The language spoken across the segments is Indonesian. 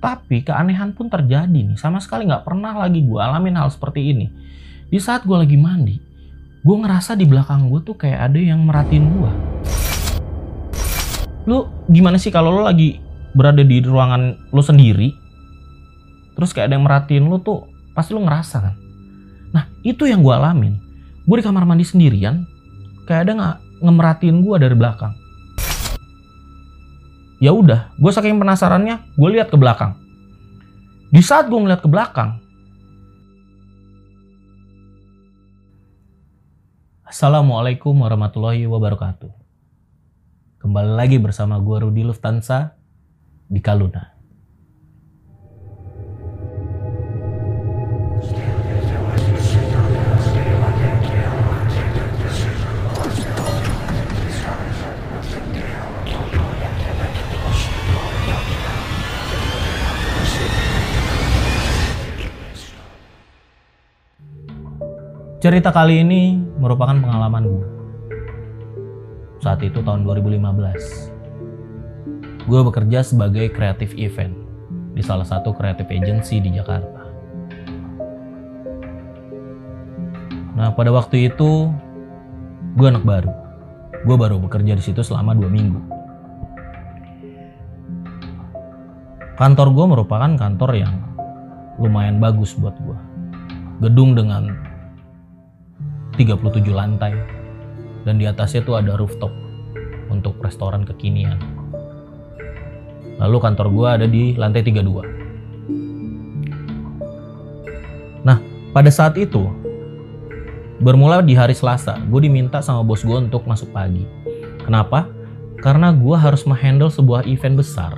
Tapi keanehan pun terjadi nih. Sama sekali nggak pernah lagi gue alamin hal seperti ini. Di saat gue lagi mandi, gue ngerasa di belakang gue tuh kayak ada yang merhatiin gue. Lu gimana sih kalau lu lagi berada di ruangan lu sendiri, terus kayak ada yang merhatiin lu tuh pasti lu ngerasa kan? Nah itu yang gue alamin. Gue di kamar mandi sendirian, kayak ada nggak ngemerhatiin gue dari belakang ya udah gue saking penasarannya gue lihat ke belakang. Di saat gue ngeliat ke belakang Assalamualaikum warahmatullahi wabarakatuh. Kembali lagi bersama gue Rudi Lufthansa di Kaluna Cerita kali ini merupakan pengalaman gue. Saat itu tahun 2015. Gue bekerja sebagai kreatif event di salah satu kreatif agency di Jakarta. Nah, pada waktu itu gue anak baru. Gue baru bekerja di situ selama dua minggu. Kantor gue merupakan kantor yang lumayan bagus buat gue. Gedung dengan 37 lantai dan di atasnya tuh ada rooftop untuk restoran kekinian. Lalu kantor gue ada di lantai 32. Nah, pada saat itu bermula di hari Selasa, gue diminta sama bos gue untuk masuk pagi. Kenapa? Karena gue harus menghandle sebuah event besar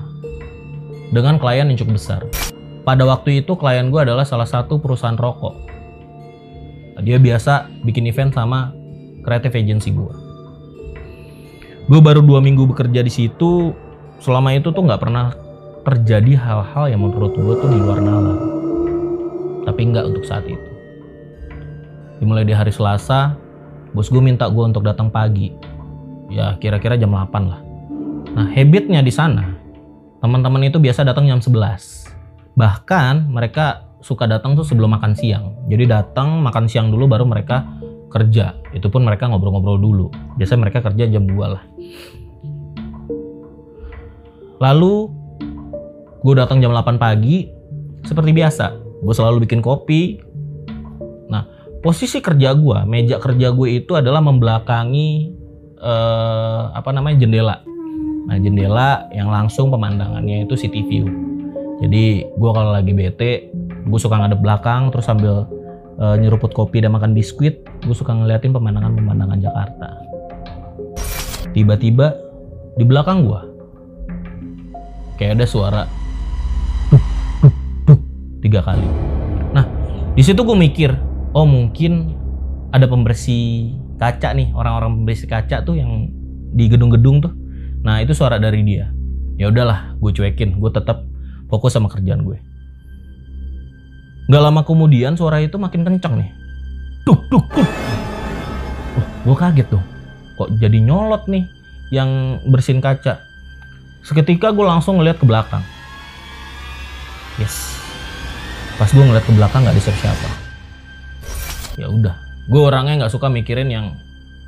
dengan klien yang cukup besar. Pada waktu itu klien gue adalah salah satu perusahaan rokok dia biasa bikin event sama creative agency gue gue baru dua minggu bekerja di situ selama itu tuh nggak pernah terjadi hal-hal yang menurut gue tuh di luar nalar. Tapi nggak untuk saat itu. Dimulai di hari Selasa bos gue minta gue untuk datang pagi. Ya kira-kira jam 8 lah. Nah habitnya di sana teman-teman itu biasa datang jam 11 bahkan mereka suka datang tuh sebelum makan siang. Jadi datang makan siang dulu baru mereka kerja. Itu pun mereka ngobrol-ngobrol dulu. Biasanya mereka kerja jam 2 lah. Lalu gue datang jam 8 pagi seperti biasa. Gue selalu bikin kopi. Nah, posisi kerja gue, meja kerja gue itu adalah membelakangi eh, apa namanya jendela. Nah, jendela yang langsung pemandangannya itu city view. Jadi gue kalau lagi bete gue suka ngadep belakang terus sambil uh, nyeruput kopi dan makan biskuit gue suka ngeliatin pemandangan-pemandangan Jakarta. Tiba-tiba di belakang gue kayak ada suara tiga kali. Nah di situ gue mikir oh mungkin ada pembersih kaca nih orang-orang pembersih kaca tuh yang di gedung-gedung tuh. Nah itu suara dari dia. Ya udahlah gue cuekin gue tetap fokus sama kerjaan gue Gak lama kemudian suara itu makin kencang nih. Duk, duk, duk. Wah, gue kaget tuh. Kok jadi nyolot nih yang bersihin kaca. Seketika gue langsung ngeliat ke belakang. Yes. Pas gue ngeliat ke belakang gak ada siapa-siapa. Ya udah. Gue orangnya nggak suka mikirin yang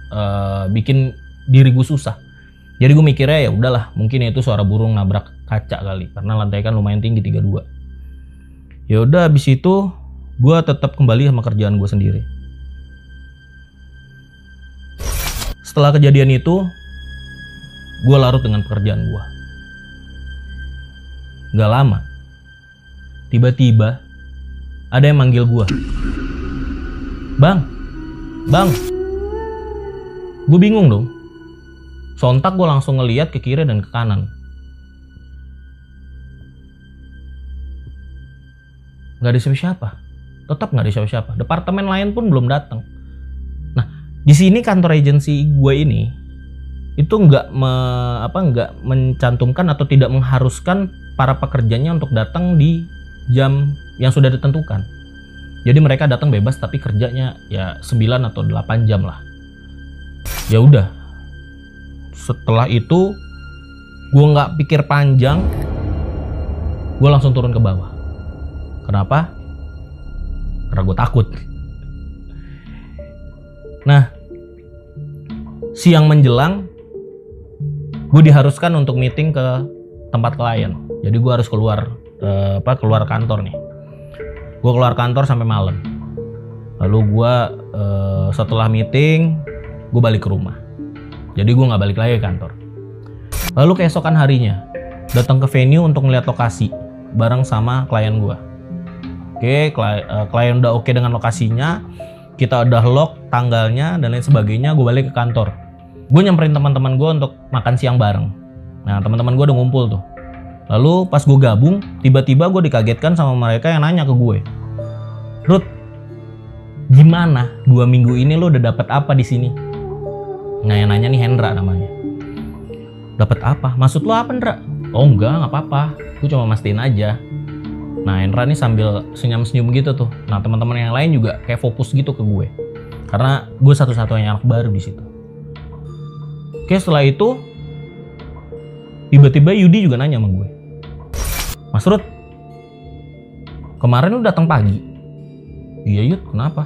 uh, bikin diri gue susah. Jadi gue mikirnya ya udahlah, mungkin itu suara burung nabrak kaca kali karena lantai kan lumayan tinggi 32 ya udah abis itu gue tetap kembali sama kerjaan gue sendiri. Setelah kejadian itu gue larut dengan pekerjaan gue gak lama tiba-tiba ada yang manggil gue bang bang. Gue bingung dong. Sontak gue langsung ngeliat ke kiri dan ke kanan nggak ada siapa-siapa. Tetap nggak ada siapa-siapa. Departemen lain pun belum datang. Nah di sini kantor agensi gue ini itu nggak me, apa nggak mencantumkan atau tidak mengharuskan para pekerjanya untuk datang di jam yang sudah ditentukan. Jadi mereka datang bebas tapi kerjanya ya 9 atau 8 jam lah. Ya udah. Setelah itu gue nggak pikir panjang. Gue langsung turun ke bawah kenapa? Karena gue takut. Nah siang menjelang gue diharuskan untuk meeting ke tempat klien. Jadi gue harus keluar eh, apa keluar kantor nih. Gue keluar kantor sampai malam. Lalu gue eh, setelah meeting gue balik ke rumah. Jadi gue nggak balik lagi ke kantor. Lalu keesokan harinya datang ke venue untuk melihat lokasi bareng sama klien gue oke klien, eh, klien udah oke dengan lokasinya kita udah lock tanggalnya dan lain sebagainya gue balik ke kantor. Gue nyamperin teman-teman gue untuk makan siang bareng. Nah teman-teman gue udah ngumpul tuh. Lalu pas gue gabung tiba-tiba gue dikagetkan sama mereka yang nanya ke gue. Ruth gimana dua minggu ini lo udah dapat apa di sini? Nah yang nanya nih Hendra namanya. Dapat apa? Maksud lo apa Hendra oh enggak nggak apa-apa. Gue cuma mastiin aja nah Hendra nih sambil senyum-senyum gitu tuh nah teman-teman yang lain juga kayak fokus gitu ke gue karena gue satu-satunya anak baru di situ Oke setelah itu tiba-tiba Yudi juga nanya sama gue, Mas Rut, kemarin lu datang pagi. Iya Yud, kenapa?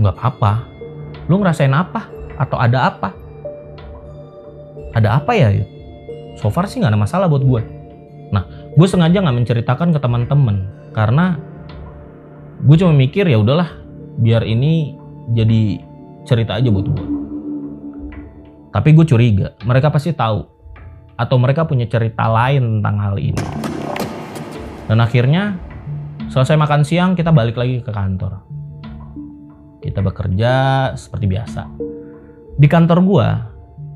Nggak apa-apa. Lu ngerasain apa? Atau ada apa? Ada apa ya Yud? So far sih nggak ada masalah buat gue. Nah, gue sengaja nggak menceritakan ke teman-teman karena gue cuma mikir ya udahlah, biar ini jadi cerita aja buat gue. Tapi gue curiga, mereka pasti tahu atau mereka punya cerita lain tentang hal ini. Dan akhirnya selesai makan siang kita balik lagi ke kantor. Kita bekerja seperti biasa. Di kantor gue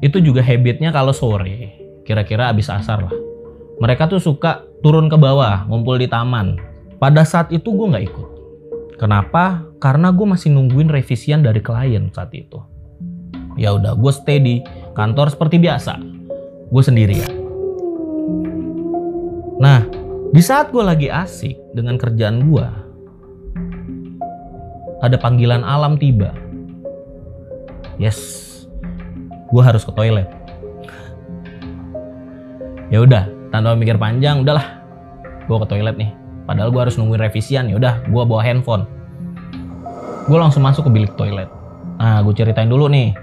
itu juga habitnya kalau sore, kira-kira abis asar lah. Mereka tuh suka turun ke bawah, ngumpul di taman. Pada saat itu gue nggak ikut. Kenapa? Karena gue masih nungguin revisian dari klien saat itu ya udah gue stay di kantor seperti biasa gue sendirian nah di saat gue lagi asik dengan kerjaan gue ada panggilan alam tiba yes gue harus ke toilet ya udah tanpa mikir panjang udahlah gue ke toilet nih padahal gue harus nungguin revisian ya udah gue bawa handphone gue langsung masuk ke bilik toilet nah gue ceritain dulu nih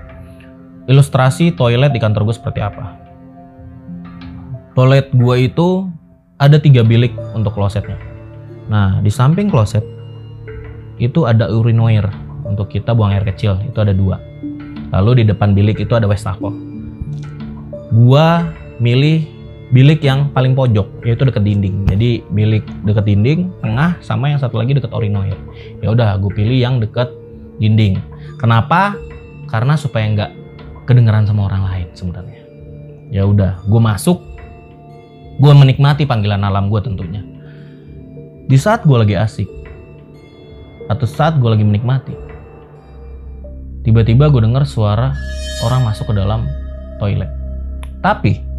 ilustrasi toilet di kantor gue seperti apa. Toilet gue itu ada tiga bilik untuk klosetnya. Nah, di samping kloset itu ada urinoir untuk kita buang air kecil, itu ada dua. Lalu di depan bilik itu ada wastafel. Gua milih bilik yang paling pojok, yaitu deket dinding. Jadi bilik deket dinding, tengah, sama yang satu lagi deket urinoir. Ya udah, gue pilih yang deket dinding. Kenapa? Karena supaya nggak kedengeran sama orang lain sebenarnya. Ya udah, gue masuk, gue menikmati panggilan alam gue tentunya. Di saat gue lagi asik, atau saat gue lagi menikmati, tiba-tiba gue dengar suara orang masuk ke dalam toilet. Tapi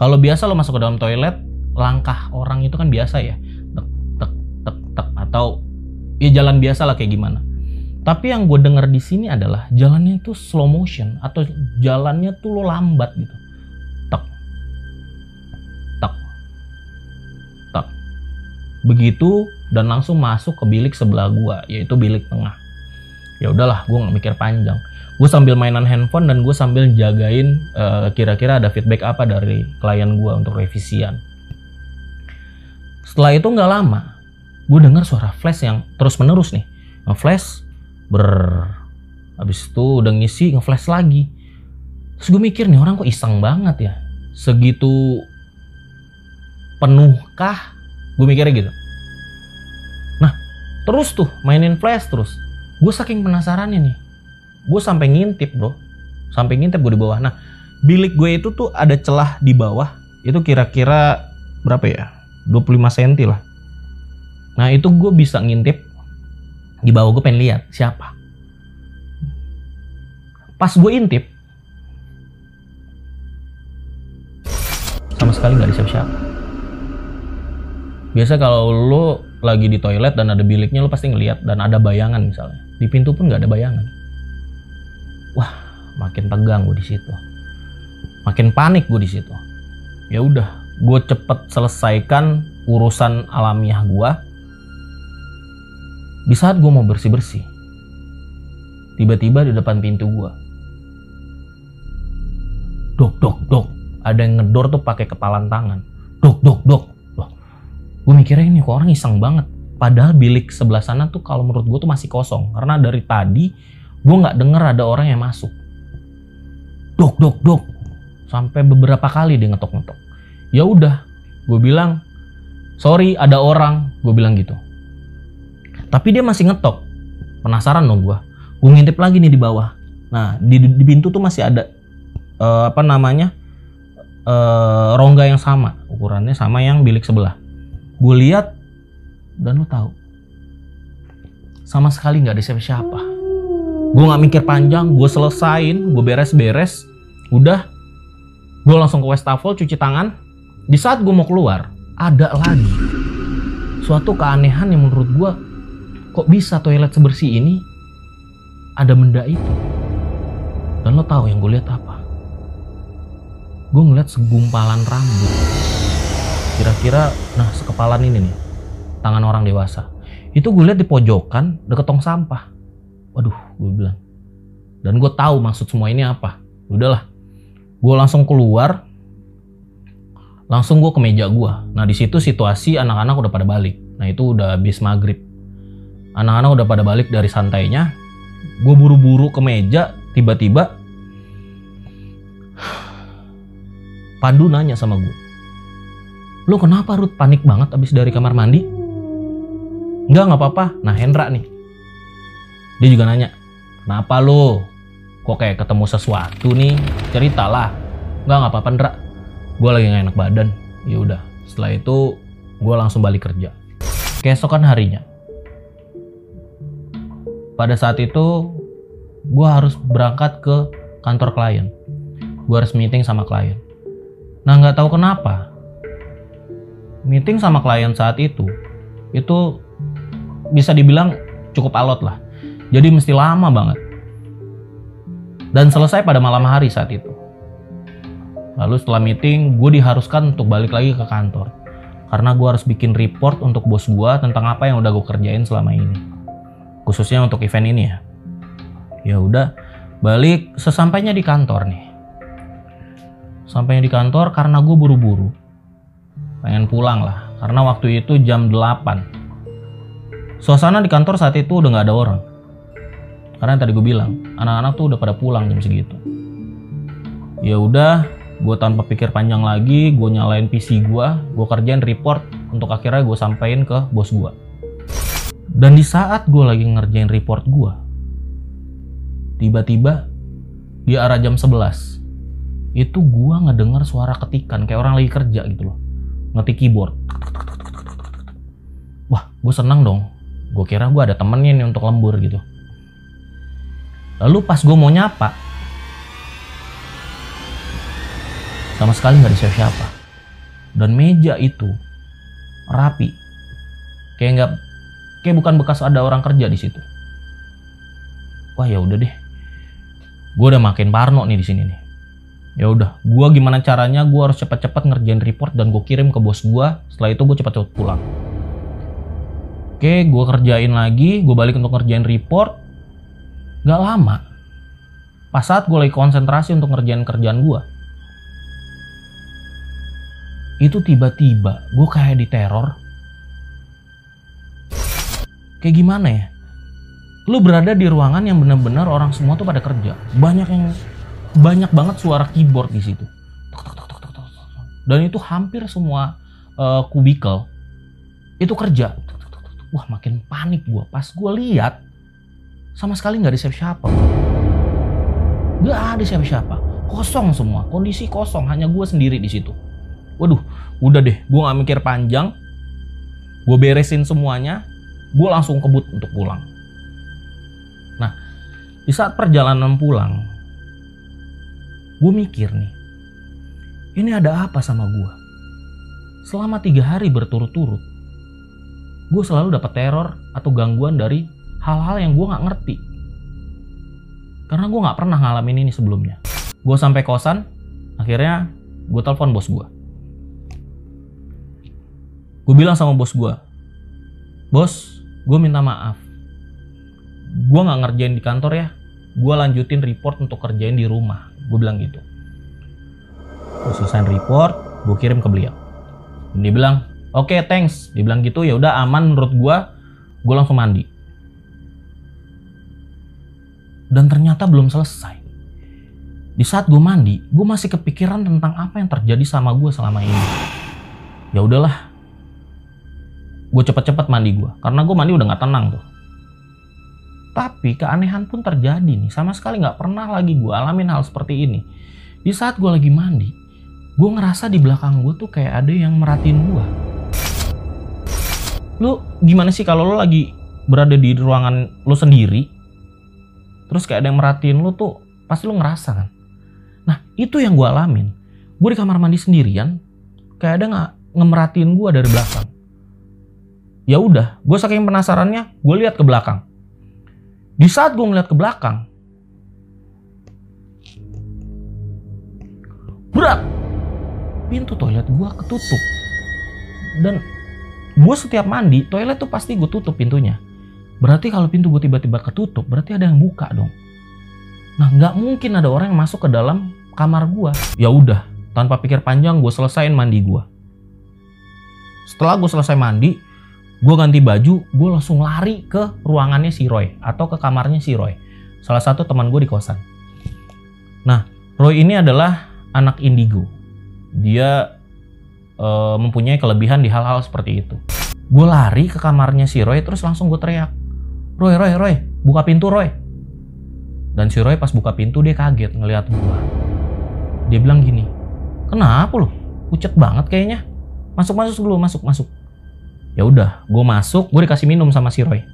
kalau biasa lo masuk ke dalam toilet, langkah orang itu kan biasa ya, tek tek tek tek atau ya jalan biasa lah kayak gimana. Tapi yang gue denger di sini adalah jalannya itu slow motion atau jalannya tuh lo lambat gitu. Tak, tak, tak. Begitu dan langsung masuk ke bilik sebelah gue, yaitu bilik tengah. Ya udahlah, gue nggak mikir panjang. Gue sambil mainan handphone dan gue sambil jagain eh, kira-kira ada feedback apa dari klien gue untuk revisian. Setelah itu nggak lama, gue dengar suara flash yang terus menerus nih. Flash ber habis itu udah ngisi ngeflash lagi terus gue mikir nih orang kok iseng banget ya segitu penuhkah gue mikirnya gitu nah terus tuh mainin flash terus gue saking penasarannya nih gue sampai ngintip bro. Sampai ngintip gue di bawah. Nah bilik gue itu tuh ada celah di bawah. Itu kira-kira berapa ya? 25 cm lah. Nah itu gue bisa ngintip. Di bawah gue pengen lihat siapa. Pas gue intip sama sekali nggak ada siapa-siapa. Biasa kalau lo lagi di toilet dan ada biliknya lo pasti ngeliat dan ada bayangan misalnya di pintu pun nggak ada bayangan. Wah makin tegang gue di situ. Makin panik gue di situ. Ya udah gue cepet selesaikan urusan alamiah gue di saat gue mau bersih bersih tiba-tiba di depan pintu gue dok dok dok ada yang ngedor tuh pakai kepalan tangan. Dok dok dok. Gue mikirnya ini kok orang iseng banget padahal bilik sebelah sana tuh kalau menurut gue tuh masih kosong. Karena dari tadi gue nggak denger ada orang yang masuk. Dok dok dok. Sampai beberapa kali dia ngetok ngetok ya udah gue bilang sorry ada orang. Gue bilang gitu. Tapi dia masih ngetok. Penasaran dong gue gue ngintip lagi nih di bawah. Nah di, di pintu tuh masih ada uh, apa namanya uh, rongga yang sama. Ukurannya sama yang bilik sebelah. Gue lihat dan lo tahu sama sekali nggak ada siapa-siapa gue nggak mikir panjang gue selesain gue beres-beres udah gue langsung ke wastafel cuci tangan di saat gue mau keluar, ada lagi suatu keanehan yang menurut gue kok bisa toilet sebersih ini ada benda itu. Dan lo tahu yang gue lihat apa? Gue ngeliat segumpalan rambut. Kira-kira, nah sekepalan ini nih, tangan orang dewasa. Itu gue lihat di pojokan deket tong sampah. Waduh, gue bilang. Dan gue tahu maksud semua ini apa. Udahlah, gue langsung keluar langsung gue ke meja gue. Nah di situ situasi anak-anak udah pada balik. Nah itu udah habis maghrib. Anak-anak udah pada balik dari santainya. Gue buru-buru ke meja, tiba-tiba Pandu nanya sama gue. Lo kenapa Ruth panik banget abis dari kamar mandi? Enggak, nggak apa-apa. Nah Hendra nih. Dia juga nanya. Kenapa lo? Kok kayak ketemu sesuatu nih? Ceritalah. Enggak, nggak apa-apa Hendra gue lagi gak enak badan ya udah setelah itu gue langsung balik kerja keesokan harinya pada saat itu gue harus berangkat ke kantor klien gue harus meeting sama klien nah nggak tahu kenapa meeting sama klien saat itu itu bisa dibilang cukup alot lah jadi mesti lama banget dan selesai pada malam hari saat itu Lalu setelah meeting, gue diharuskan untuk balik lagi ke kantor. Karena gue harus bikin report untuk bos gue tentang apa yang udah gue kerjain selama ini. Khususnya untuk event ini ya. Ya udah, balik sesampainya di kantor nih. Sampainya di kantor karena gue buru-buru. Pengen pulang lah, karena waktu itu jam 8. Suasana di kantor saat itu udah gak ada orang. Karena yang tadi gue bilang, anak-anak tuh udah pada pulang jam segitu. Ya udah, gue tanpa pikir panjang lagi gue nyalain PC gue gue kerjain report untuk akhirnya gue sampein ke bos gue dan di saat gue lagi ngerjain report gue tiba-tiba di arah jam 11 itu gue ngedenger suara ketikan kayak orang lagi kerja gitu loh ngetik keyboard wah gue senang dong gue kira gue ada temennya nih untuk lembur gitu. Lalu pas gue mau nyapa sama sekali nggak ada siapa-siapa dan meja itu rapi. Kayak nggak kayak bukan bekas ada orang kerja di situ. Wah ya udah deh. Gue udah makin parno nih di sini nih. Ya udah gue gimana caranya gue harus cepat-cepat ngerjain report dan gue kirim ke bos gue setelah itu gue cepat-cepat pulang oke gue kerjain lagi gue balik untuk ngerjain report gak lama. Pas saat gue lagi konsentrasi untuk ngerjain kerjaan gue itu tiba-tiba gue kayak diteror. Kayak gimana ya? Lu berada di ruangan yang benar-benar orang semua tuh pada kerja. Banyak yang banyak banget suara keyboard di situ. Dan itu hampir semua uh, kubikel itu kerja wah makin panik gue pas gue lihat sama sekali nggak ada siapa-siapa. Nggak ada siapa-siapa. Kosong semua. Kondisi kosong. Hanya gue sendiri di situ. Waduh udah deh. Gue gak mikir panjang. Gue beresin semuanya. Gue langsung kebut untuk pulang. Nah di saat perjalanan pulang gue mikir nih ini ada apa sama gue selama tiga hari berturut-turut gue selalu dapat teror atau gangguan dari hal-hal yang gue nggak ngerti. Karena gue nggak pernah ngalamin ini sebelumnya. Gue sampai kosan akhirnya gue telepon bos gue gue bilang sama bos gue bos gue minta maaf. Gue nggak ngerjain di kantor ya. Gue lanjutin report untuk kerjain di rumah. Gue bilang gitu. Gue selesai report gue kirim ke beliau. Dan dia bilang oke okay, thanks. Dia bilang gitu ya udah aman menurut gue gue langsung mandi. Dan ternyata belum selesai. Di saat gue mandi gue masih kepikiran tentang apa yang terjadi sama gue selama ini. Ya udahlah. Gue cepet-cepet mandi gue karena gue mandi udah nggak tenang tuh. Tapi keanehan pun terjadi nih. Sama sekali nggak pernah lagi gue alamin hal seperti ini. Di saat gue lagi mandi gue ngerasa di belakang gue tuh kayak ada yang merhatiin gue lu gimana sih kalau lu lagi berada di ruangan lu sendiri terus kayak ada yang merhatiin lu tuh pasti lu ngerasa kan? Nah itu yang gue alamin. Gue di kamar mandi sendirian kayak ada nggak ngemerhatiin gue dari belakang? Ya udah gue saking penasarannya gue lihat ke belakang. Di saat gue ngeliat ke belakang berat! Pintu toilet gue ketutup. Dan gue setiap mandi toilet tuh pasti gue tutup pintunya. Berarti kalau pintu gue tiba-tiba ketutup berarti ada yang buka dong. Nah nggak mungkin ada orang yang masuk ke dalam kamar gue ya udah tanpa pikir panjang gue selesain mandi gue setelah gue selesai mandi gue ganti baju gue langsung lari ke ruangannya si Roy atau ke kamarnya si Roy. Salah satu teman gue di kosan. Nah Roy ini adalah anak indigo. Dia uh, mempunyai kelebihan di hal-hal seperti itu. Gue lari ke kamarnya si Roy terus langsung gue teriak Roy Roy Roy buka pintu Roy. Dan si Roy pas buka pintu dia kaget ngelihat gue dia bilang gini kenapa lo pucet banget kayaknya. Masuk masuk dulu masuk masuk. Ya udah gue masuk gue dikasih minum sama si Roy.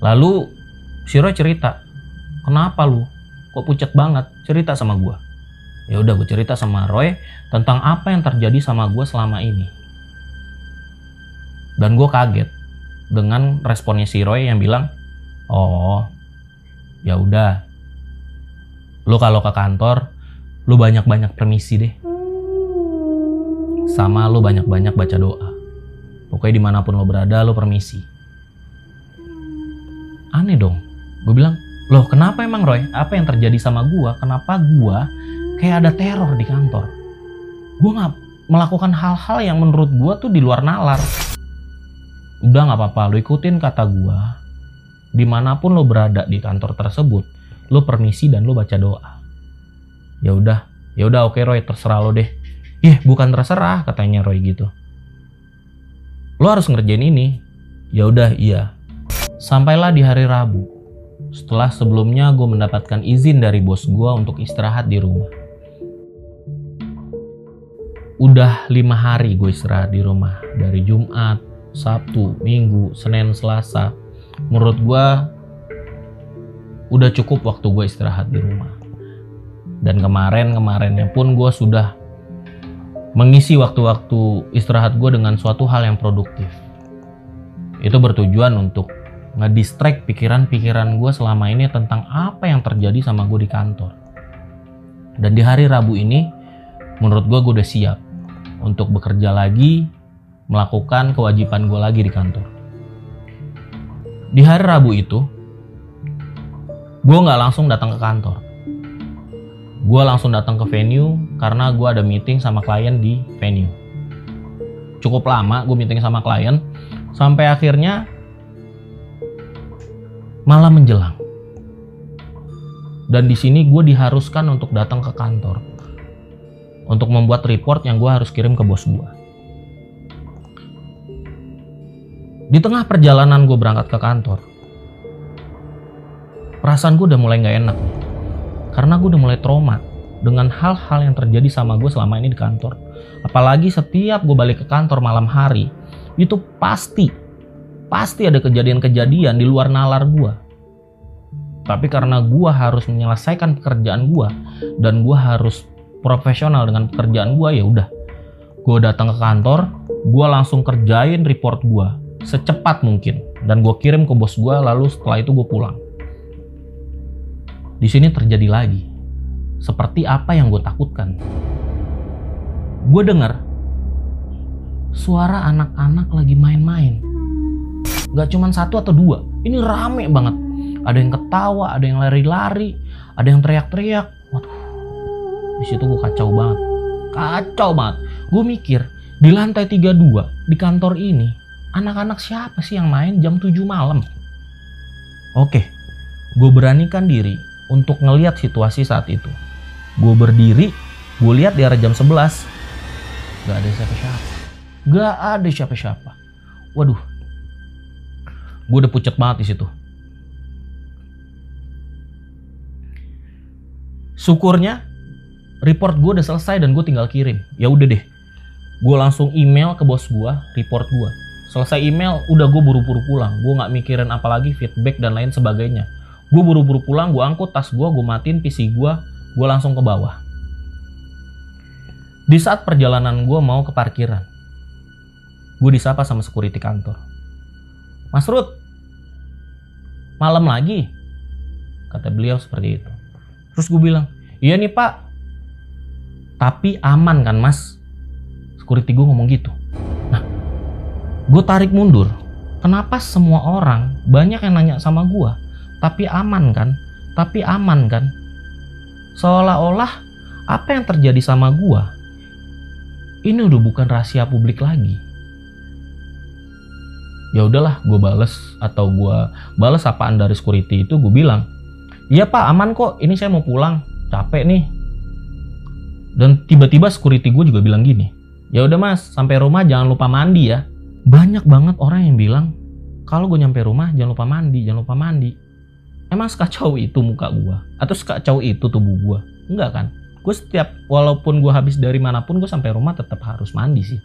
Lalu si Roy cerita kenapa lu? Kok pucat banget? Cerita sama gue ya udah gue cerita sama Roy tentang apa yang terjadi sama gue selama ini dan gue kaget dengan responnya si Roy yang bilang oh ya udah lu kalau ke kantor lu banyak-banyak permisi deh sama lo banyak-banyak baca doa. Pokoknya di mana pun lo berada, lo permisi. Aneh dong. Gue bilang, loh kenapa emang Roy? Apa yang terjadi sama gue? Kenapa gue kayak ada teror di kantor? Gue gak melakukan hal-hal yang menurut gue tuh di luar nalar. Udah gak apa-apa, lo ikutin kata gue. Di mana pun lo berada di kantor tersebut, lo permisi dan lo baca doa. Ya udah, ya udah oke Roy, terserah lo deh Ih, bukan terserah katanya Roy gitu. Lo harus ngerjain ini. Ya udah, iya. Sampailah di hari Rabu. Setelah sebelumnya gue mendapatkan izin dari bos gue untuk istirahat di rumah. Udah lima hari gue istirahat di rumah. Dari Jumat, Sabtu, Minggu, Senin, Selasa. Menurut gue udah cukup waktu gue istirahat di rumah. Dan kemarin-kemarinnya pun gue sudah mengisi waktu-waktu istirahat gue dengan suatu hal yang produktif. Itu bertujuan untuk ngedistract pikiran-pikiran gue selama ini tentang apa yang terjadi sama gue di kantor. Dan di hari Rabu ini, menurut gue gue udah siap untuk bekerja lagi, melakukan kewajiban gue lagi di kantor. Di hari Rabu itu, gue nggak langsung datang ke kantor. Gue langsung datang ke venue karena gue ada meeting sama klien di venue. Cukup lama gue meeting sama klien sampai akhirnya malam menjelang. Dan di sini gue diharuskan untuk datang ke kantor untuk membuat report yang gue harus kirim ke bos gue di tengah perjalanan gue berangkat ke kantor perasaan gue udah mulai nggak enak karena gue udah mulai trauma dengan hal-hal yang terjadi sama gue selama ini di kantor. Apalagi setiap gue balik ke kantor malam hari, itu pasti, pasti ada kejadian-kejadian di luar nalar gue. Tapi karena gue harus menyelesaikan pekerjaan gue dan gue harus profesional dengan pekerjaan gue ya udah. Gue datang ke kantor, gue langsung kerjain report gue secepat mungkin dan gue kirim ke bos gue lalu setelah itu gue pulang di sini terjadi lagi. Seperti apa yang gue takutkan. gue dengar suara anak-anak lagi main-main. Gak cuman satu atau dua, ini rame banget. Ada yang ketawa, ada yang lari-lari, ada yang teriak-teriak. Di situ gue kacau banget. Kacau banget. Gue mikir, di lantai 32 di kantor ini, anak-anak siapa sih yang main jam 7 malam? Oke, gue beranikan diri untuk ngeliat situasi saat itu. Gue berdiri, gue lihat di arah jam 11. Gak ada siapa-siapa. Gak ada siapa-siapa. Waduh. Gue udah pucet banget di situ. Syukurnya report gue udah selesai dan gue tinggal kirim. Ya udah deh. Gue langsung email ke bos gue, report gue. Selesai email, udah gue buru-buru pulang. Gue nggak mikirin apalagi feedback dan lain sebagainya. Gue buru-buru pulang, gue angkut tas gue, gue matiin PC gue, gue langsung ke bawah. Di saat perjalanan gue mau ke parkiran, gue disapa sama security kantor. Mas Ruth, malam lagi? Kata beliau seperti itu. Terus gue bilang, iya nih pak, tapi aman kan mas? Security gue ngomong gitu. Nah, gue tarik mundur. Kenapa semua orang banyak yang nanya sama gue, tapi aman kan? Tapi aman kan? Seolah-olah apa yang terjadi sama gue, ini udah bukan rahasia publik lagi ya udahlah gue bales atau gue bales apaan dari security itu gue bilang iya pak aman kok ini saya mau pulang capek nih dan tiba-tiba security gue juga bilang gini ya udah mas sampai rumah jangan lupa mandi ya. Banyak banget orang yang bilang kalau gue nyampe rumah jangan lupa mandi jangan lupa mandi. Emang sekacau itu muka gue atau sekacau itu tubuh gue enggak kan? Gue setiap walaupun gue habis dari mana pun gue sampai rumah tetap harus mandi sih.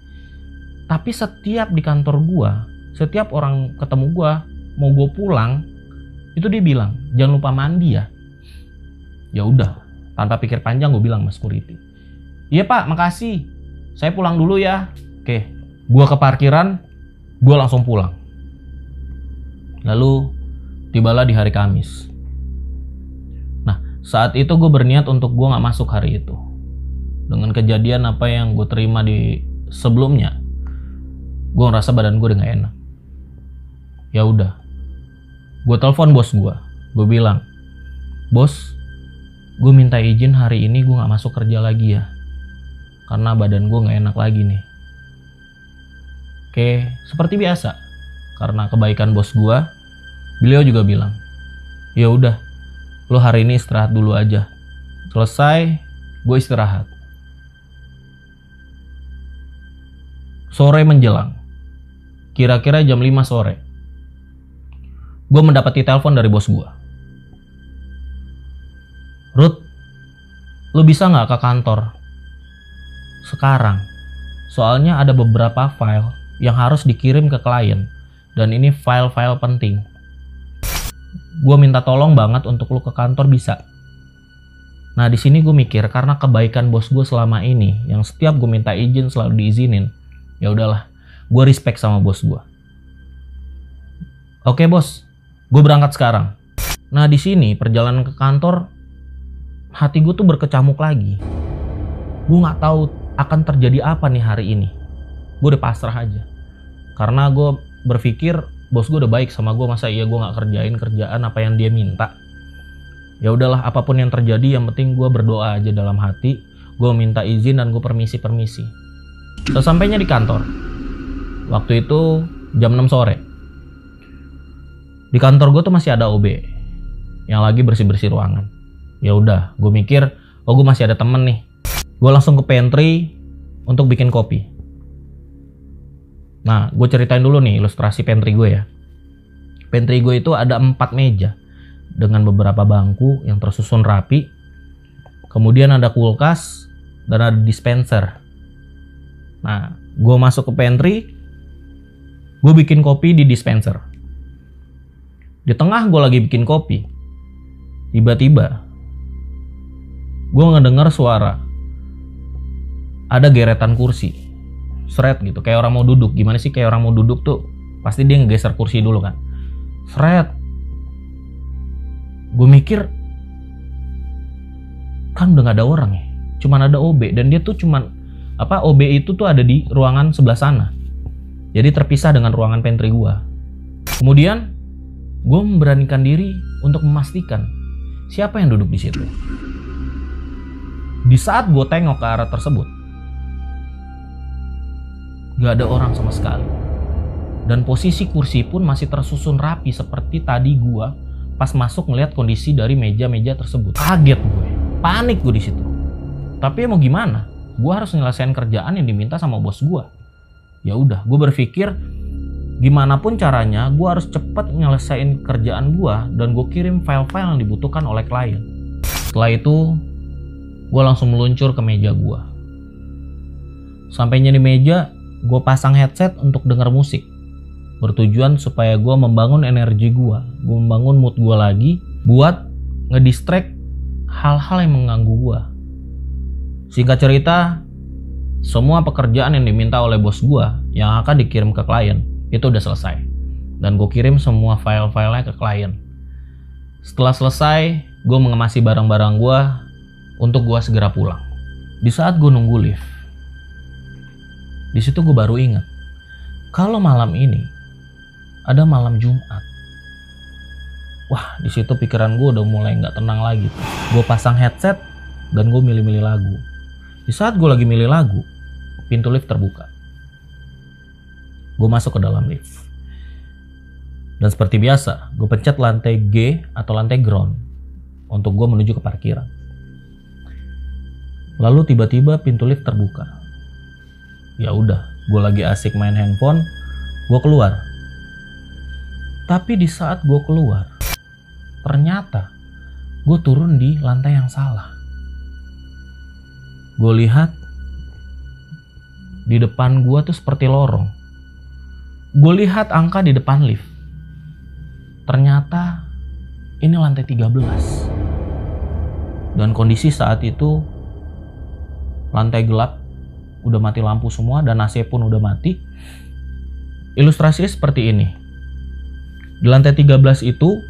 Tapi setiap di kantor gue setiap orang ketemu gue mau gue pulang itu dia bilang jangan lupa mandi ya. Ya udah tanpa pikir panjang gue bilang mas security iya pak makasih. Saya pulang dulu ya. Oke gue ke parkiran gue langsung pulang. Lalu tibalah di hari Kamis. Nah saat itu gue berniat untuk gue nggak masuk hari itu. Dengan kejadian apa yang gue terima di sebelumnya gue ngerasa badan gue udah gak enak. Ya udah gue telepon bos gue gue bilang bos gue minta izin hari ini gue nggak masuk kerja lagi ya karena badan gue nggak enak lagi nih oke seperti biasa karena kebaikan bos gue beliau juga bilang ya udah lo hari ini istirahat dulu aja selesai gue istirahat sore menjelang kira-kira jam 5 sore gue mendapati telepon dari bos gue. Ruth, lu bisa nggak ke kantor? Sekarang. Soalnya ada beberapa file yang harus dikirim ke klien. Dan ini file-file penting. Gue minta tolong banget untuk lu ke kantor bisa. Nah di sini gue mikir karena kebaikan bos gue selama ini, yang setiap gue minta izin selalu diizinin, ya udahlah, gue respect sama bos gue. Oke bos, gue berangkat sekarang. Nah di sini perjalanan ke kantor, hati gue tuh berkecamuk lagi. Gue nggak tahu akan terjadi apa nih hari ini. Gue udah pasrah aja. Karena gue berpikir bos gue udah baik sama gue masa iya gue nggak kerjain kerjaan apa yang dia minta. Ya udahlah apa pun yang terjadi yang penting gue berdoa aja dalam hati. Gue minta izin dan gue permisi permisi. Sesampainya di kantor, waktu itu jam 6 sore di kantor gue tuh masih ada OB yang lagi bersih bersih ruangan ya udah gue mikir oh gue masih ada temen nih gue langsung ke pantry untuk bikin kopi. Nah gue ceritain dulu nih ilustrasi pantry gue ya. Pantry gue itu ada empat meja dengan beberapa bangku yang tersusun rapi. Kemudian ada kulkas dan ada dispenser. Nah gue masuk ke pantry gue bikin kopi di dispenser. Di tengah gue lagi bikin kopi, tiba-tiba gue ngedengar suara ada geretan kursi, seret gitu, kayak orang mau duduk. Gimana sih kayak orang mau duduk tuh? Pasti dia ngegeser kursi dulu kan, seret. Gue mikir kan udah gak ada orang ya, cuman ada OB dan dia tuh cuman apa OB itu tuh ada di ruangan sebelah sana. Jadi terpisah dengan ruangan pantry gue. Kemudian gue memberanikan diri untuk memastikan siapa yang duduk di situ. Di saat gue tengok ke arah tersebut, gak ada orang sama sekali. Dan posisi kursi pun masih tersusun rapi seperti tadi gue pas masuk ngeliat kondisi dari meja-meja tersebut. Kaget gue, panik gue di situ. Tapi ya mau gimana? Gue harus nyelesain kerjaan yang diminta sama bos gue. Ya udah, gue berpikir gimana pun caranya gue harus cepat nyelesain kerjaan gue dan gue kirim file-file yang dibutuhkan oleh klien. Setelah itu, gue langsung meluncur ke meja gue. Sampainya di meja, gue pasang headset untuk denger musik bertujuan supaya gue membangun energi gue, gue membangun mood gue lagi buat ngedistract hal-hal yang mengganggu gue. Singkat cerita, semua pekerjaan yang diminta oleh bos gue yang akan dikirim ke klien itu udah selesai. Dan gue kirim semua file-filenya ke klien. Setelah selesai, gue mengemasi barang-barang gue untuk gue segera pulang. Di saat gue nunggu lift, di situ gue baru ingat kalau malam ini ada malam Jumat. Wah, di situ pikiran gue udah mulai nggak tenang lagi. Gue pasang headset dan gue milih-milih lagu. Di saat gue lagi milih lagu, pintu lift terbuka. Gue masuk ke dalam lift. Dan seperti biasa, gue pencet lantai G atau lantai ground untuk gue menuju ke parkiran. Lalu tiba-tiba pintu lift terbuka. Ya udah, gue lagi asik main handphone, gue keluar tapi di saat gue keluar, ternyata gue turun di lantai yang salah. Gue lihat di depan gue tuh seperti lorong. Gue lihat angka di depan lift. Ternyata ini lantai 13. Dan kondisi saat itu lantai gelap, udah mati lampu semua dan AC pun udah mati. Ilustrasinya seperti ini di lantai 13 itu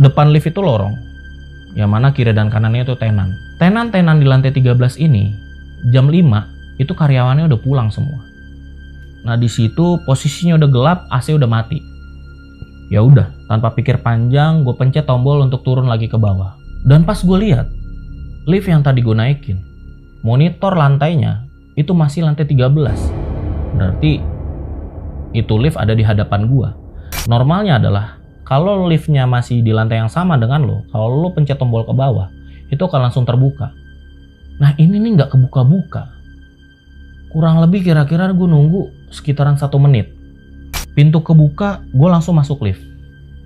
depan lift itu lorong. Yang mana kiri dan kanannya itu tenan. Tenan-tenan di lantai 13 ini jam 5 itu karyawannya udah pulang semua. Nah di situ posisinya udah gelap, AC udah mati. Ya udah, tanpa pikir panjang, gue pencet tombol untuk turun lagi ke bawah. Dan pas gue lihat, lift yang tadi gue naikin, monitor lantainya itu masih lantai 13. Berarti itu lift ada di hadapan gue. Normalnya adalah kalau liftnya masih di lantai yang sama dengan lo, kalau lo pencet tombol ke bawah, itu akan langsung terbuka. Nah ini nih nggak kebuka-buka. Kurang lebih kira-kira gue nunggu sekitaran satu menit. Pintu kebuka, gue langsung masuk lift.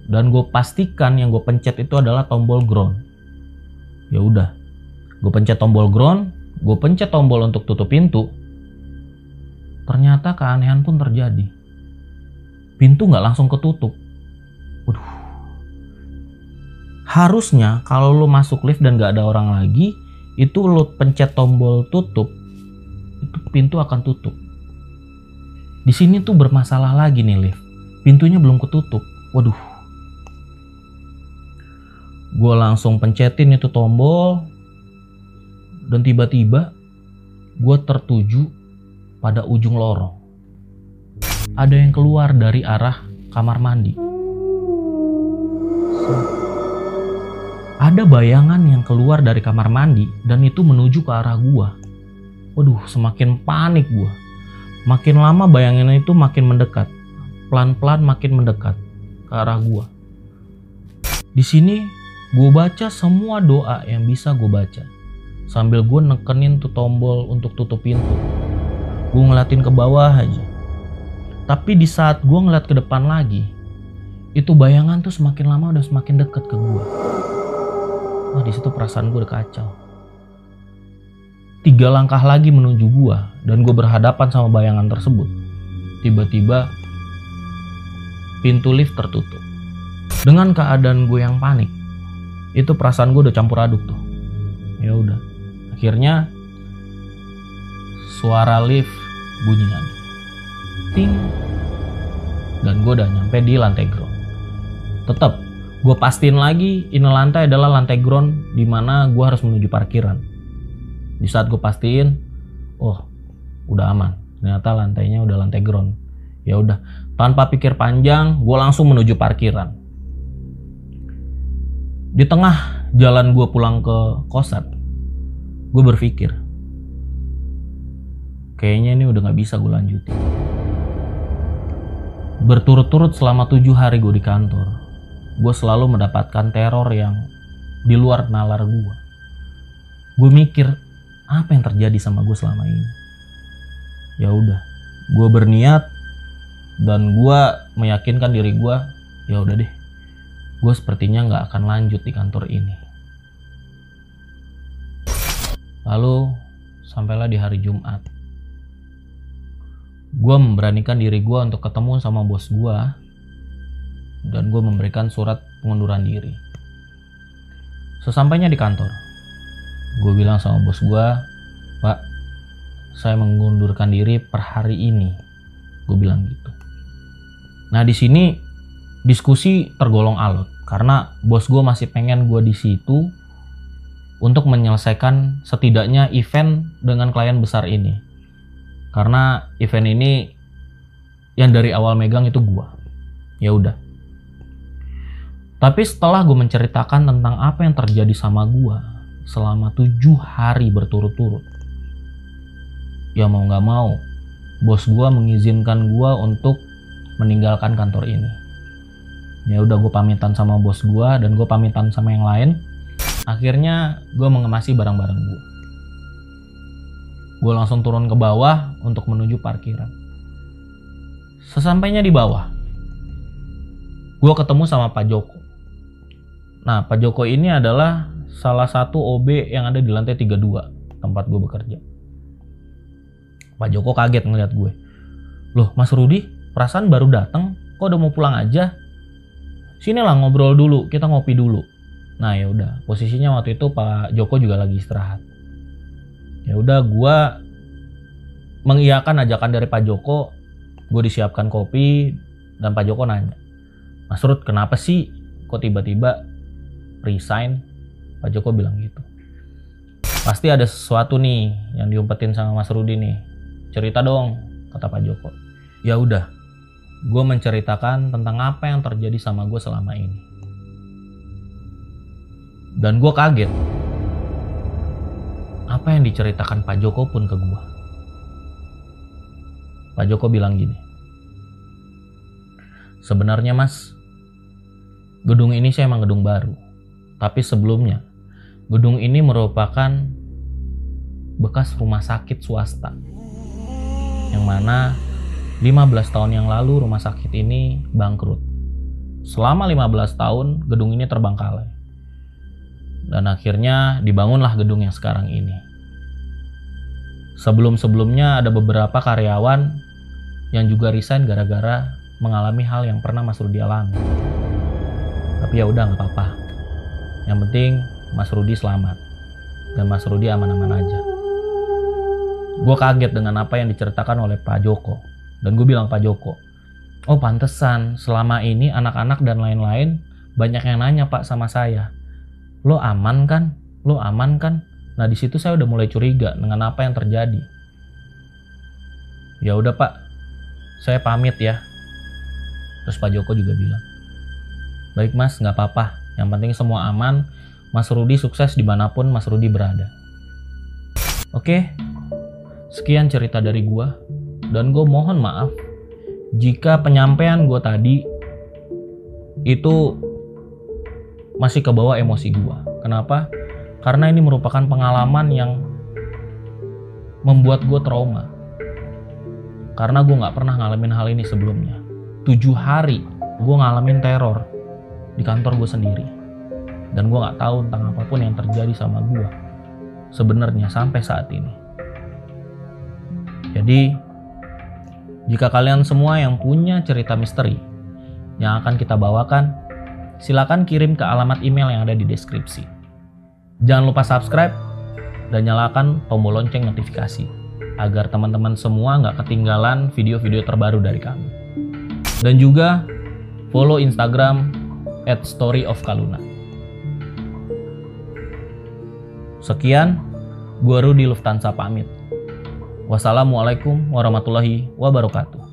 Dan gue pastikan yang gue pencet itu adalah tombol ground. Ya udah, gue pencet tombol ground, gue pencet tombol untuk tutup pintu. Ternyata keanehan pun terjadi pintu nggak langsung ketutup. Waduh. Harusnya kalau lo masuk lift dan nggak ada orang lagi, itu lo pencet tombol tutup, itu pintu akan tutup. Di sini tuh bermasalah lagi nih lift. Pintunya belum ketutup. Waduh. Gue langsung pencetin itu tombol. Dan tiba-tiba gue tertuju pada ujung lorong ada yang keluar dari arah kamar mandi. Ada bayangan yang keluar dari kamar mandi dan itu menuju ke arah gua. Waduh, semakin panik gua. Makin lama bayangan itu makin mendekat. Pelan-pelan makin mendekat ke arah gua. Di sini gue baca semua doa yang bisa gue baca. Sambil gue nekenin tuh tombol untuk tutup pintu. Gue ngeliatin ke bawah aja tapi di saat gue ngeliat ke depan lagi, itu bayangan tuh semakin lama udah semakin deket ke gue. Wah di situ perasaan gue udah kacau. Tiga langkah lagi menuju gue dan gue berhadapan sama bayangan tersebut. Tiba-tiba pintu lift tertutup. Dengan keadaan gue yang panik, itu perasaan gue udah campur aduk tuh. Ya udah, akhirnya suara lift bunyi lagi ting. Dan gue udah nyampe di lantai ground. Tetap gue pastiin lagi ini lantai adalah lantai ground di mana gue harus menuju parkiran. Di saat gue pastiin oh udah aman. Ternyata lantainya udah lantai ground. Ya udah tanpa pikir panjang gue langsung menuju parkiran. Di tengah jalan gue pulang ke kosan gue berpikir kayaknya ini udah nggak bisa gue lanjutin. Berturut-turut selama tujuh hari gue di kantor gue selalu mendapatkan teror yang di luar nalar gue gue mikir apa yang terjadi sama gue selama ini? Ya udah gue berniat dan gue meyakinkan diri gue ya udah deh gue sepertinya nggak akan lanjut di kantor ini lalu sampailah di hari Jumat gue memberanikan diri gue untuk ketemu sama bos gue dan gue memberikan surat pengunduran diri. Sesampainya di kantor, gue bilang sama bos gue, Pak, saya mengundurkan diri per hari ini. Gue bilang gitu. Nah di sini diskusi tergolong alot karena bos gue masih pengen gue di situ untuk menyelesaikan setidaknya event dengan klien besar ini. Karena event ini yang dari awal megang itu gua. Ya udah. Tapi setelah gue menceritakan tentang apa yang terjadi sama gua selama tujuh hari berturut-turut ya mau nggak mau bos gua mengizinkan gua untuk meninggalkan kantor ini. Ya udah gue pamitan sama bos gua dan gue pamitan sama yang lain akhirnya gue mengemasi barang-barang gue gue langsung turun ke bawah untuk menuju parkiran. Sesampainya di bawah, gue ketemu sama Pak Joko. Nah, Pak Joko ini adalah salah satu OB yang ada di lantai 32 tempat gue bekerja. Pak Joko kaget ngeliat gue. Loh, Mas Rudi, perasaan baru datang, kok udah mau pulang aja? Sinilah ngobrol dulu, kita ngopi dulu. Nah ya udah, posisinya waktu itu Pak Joko juga lagi istirahat. Ya udah gue mengiyakan ajakan dari Pak Joko. Gue disiapkan kopi dan Pak Joko nanya Mas Rud kenapa sih kok tiba-tiba resign? Pak Joko bilang gitu. Pasti ada sesuatu nih yang diumpetin sama Mas Rudi nih. Cerita dong kata Pak Joko. Ya udah gue menceritakan tentang apa yang terjadi sama gue selama ini dan gue kaget apa yang diceritakan Pak Joko pun ke gua. Pak Joko bilang gini. Sebenarnya mas, gedung ini saya emang gedung baru. Tapi sebelumnya, gedung ini merupakan bekas rumah sakit swasta. Yang mana 15 tahun yang lalu rumah sakit ini bangkrut. Selama 15 tahun gedung ini terbangkalai dan akhirnya dibangunlah gedung yang sekarang ini. Sebelum-sebelumnya ada beberapa karyawan yang juga resign gara-gara mengalami hal yang pernah Mas Rudi alami. Tapi ya udah nggak apa-apa. Yang penting Mas Rudi selamat dan Mas Rudi aman-aman aja. Gue kaget dengan apa yang diceritakan oleh Pak Joko dan gue bilang Pak Joko, oh pantesan selama ini anak-anak dan lain-lain banyak yang nanya Pak sama saya lo aman kan? Lo aman kan? Nah di situ saya udah mulai curiga dengan apa yang terjadi. Ya udah pak. Saya pamit ya. Terus pak Joko juga bilang baik mas nggak apa-apa. Yang penting semua aman. Mas Rudi sukses di mana pun mas Rudi berada. Oke. Sekian cerita dari gua. Dan gue mohon maaf jika penyampaian gue tadi itu masih ke bawah emosi gue. Kenapa? Karena ini merupakan pengalaman yang membuat gue trauma. Karena gue nggak pernah ngalamin hal ini sebelumnya. Tujuh hari gue ngalamin teror di kantor gue sendiri. Dan gue nggak tahu tentang apa pun yang terjadi sama gue. Sebenarnya sampai saat ini. Jadi, jika kalian semua yang punya cerita misteri yang akan kita bawakan, silakan kirim ke alamat email yang ada di deskripsi. Jangan lupa subscribe dan nyalakan tombol lonceng notifikasi agar teman-teman semua nggak ketinggalan video-video terbaru dari kami. Dan juga follow Instagram at Story of Kaluna. Sekian, gue Rudi Lufthansa pamit. Wassalamualaikum warahmatullahi wabarakatuh.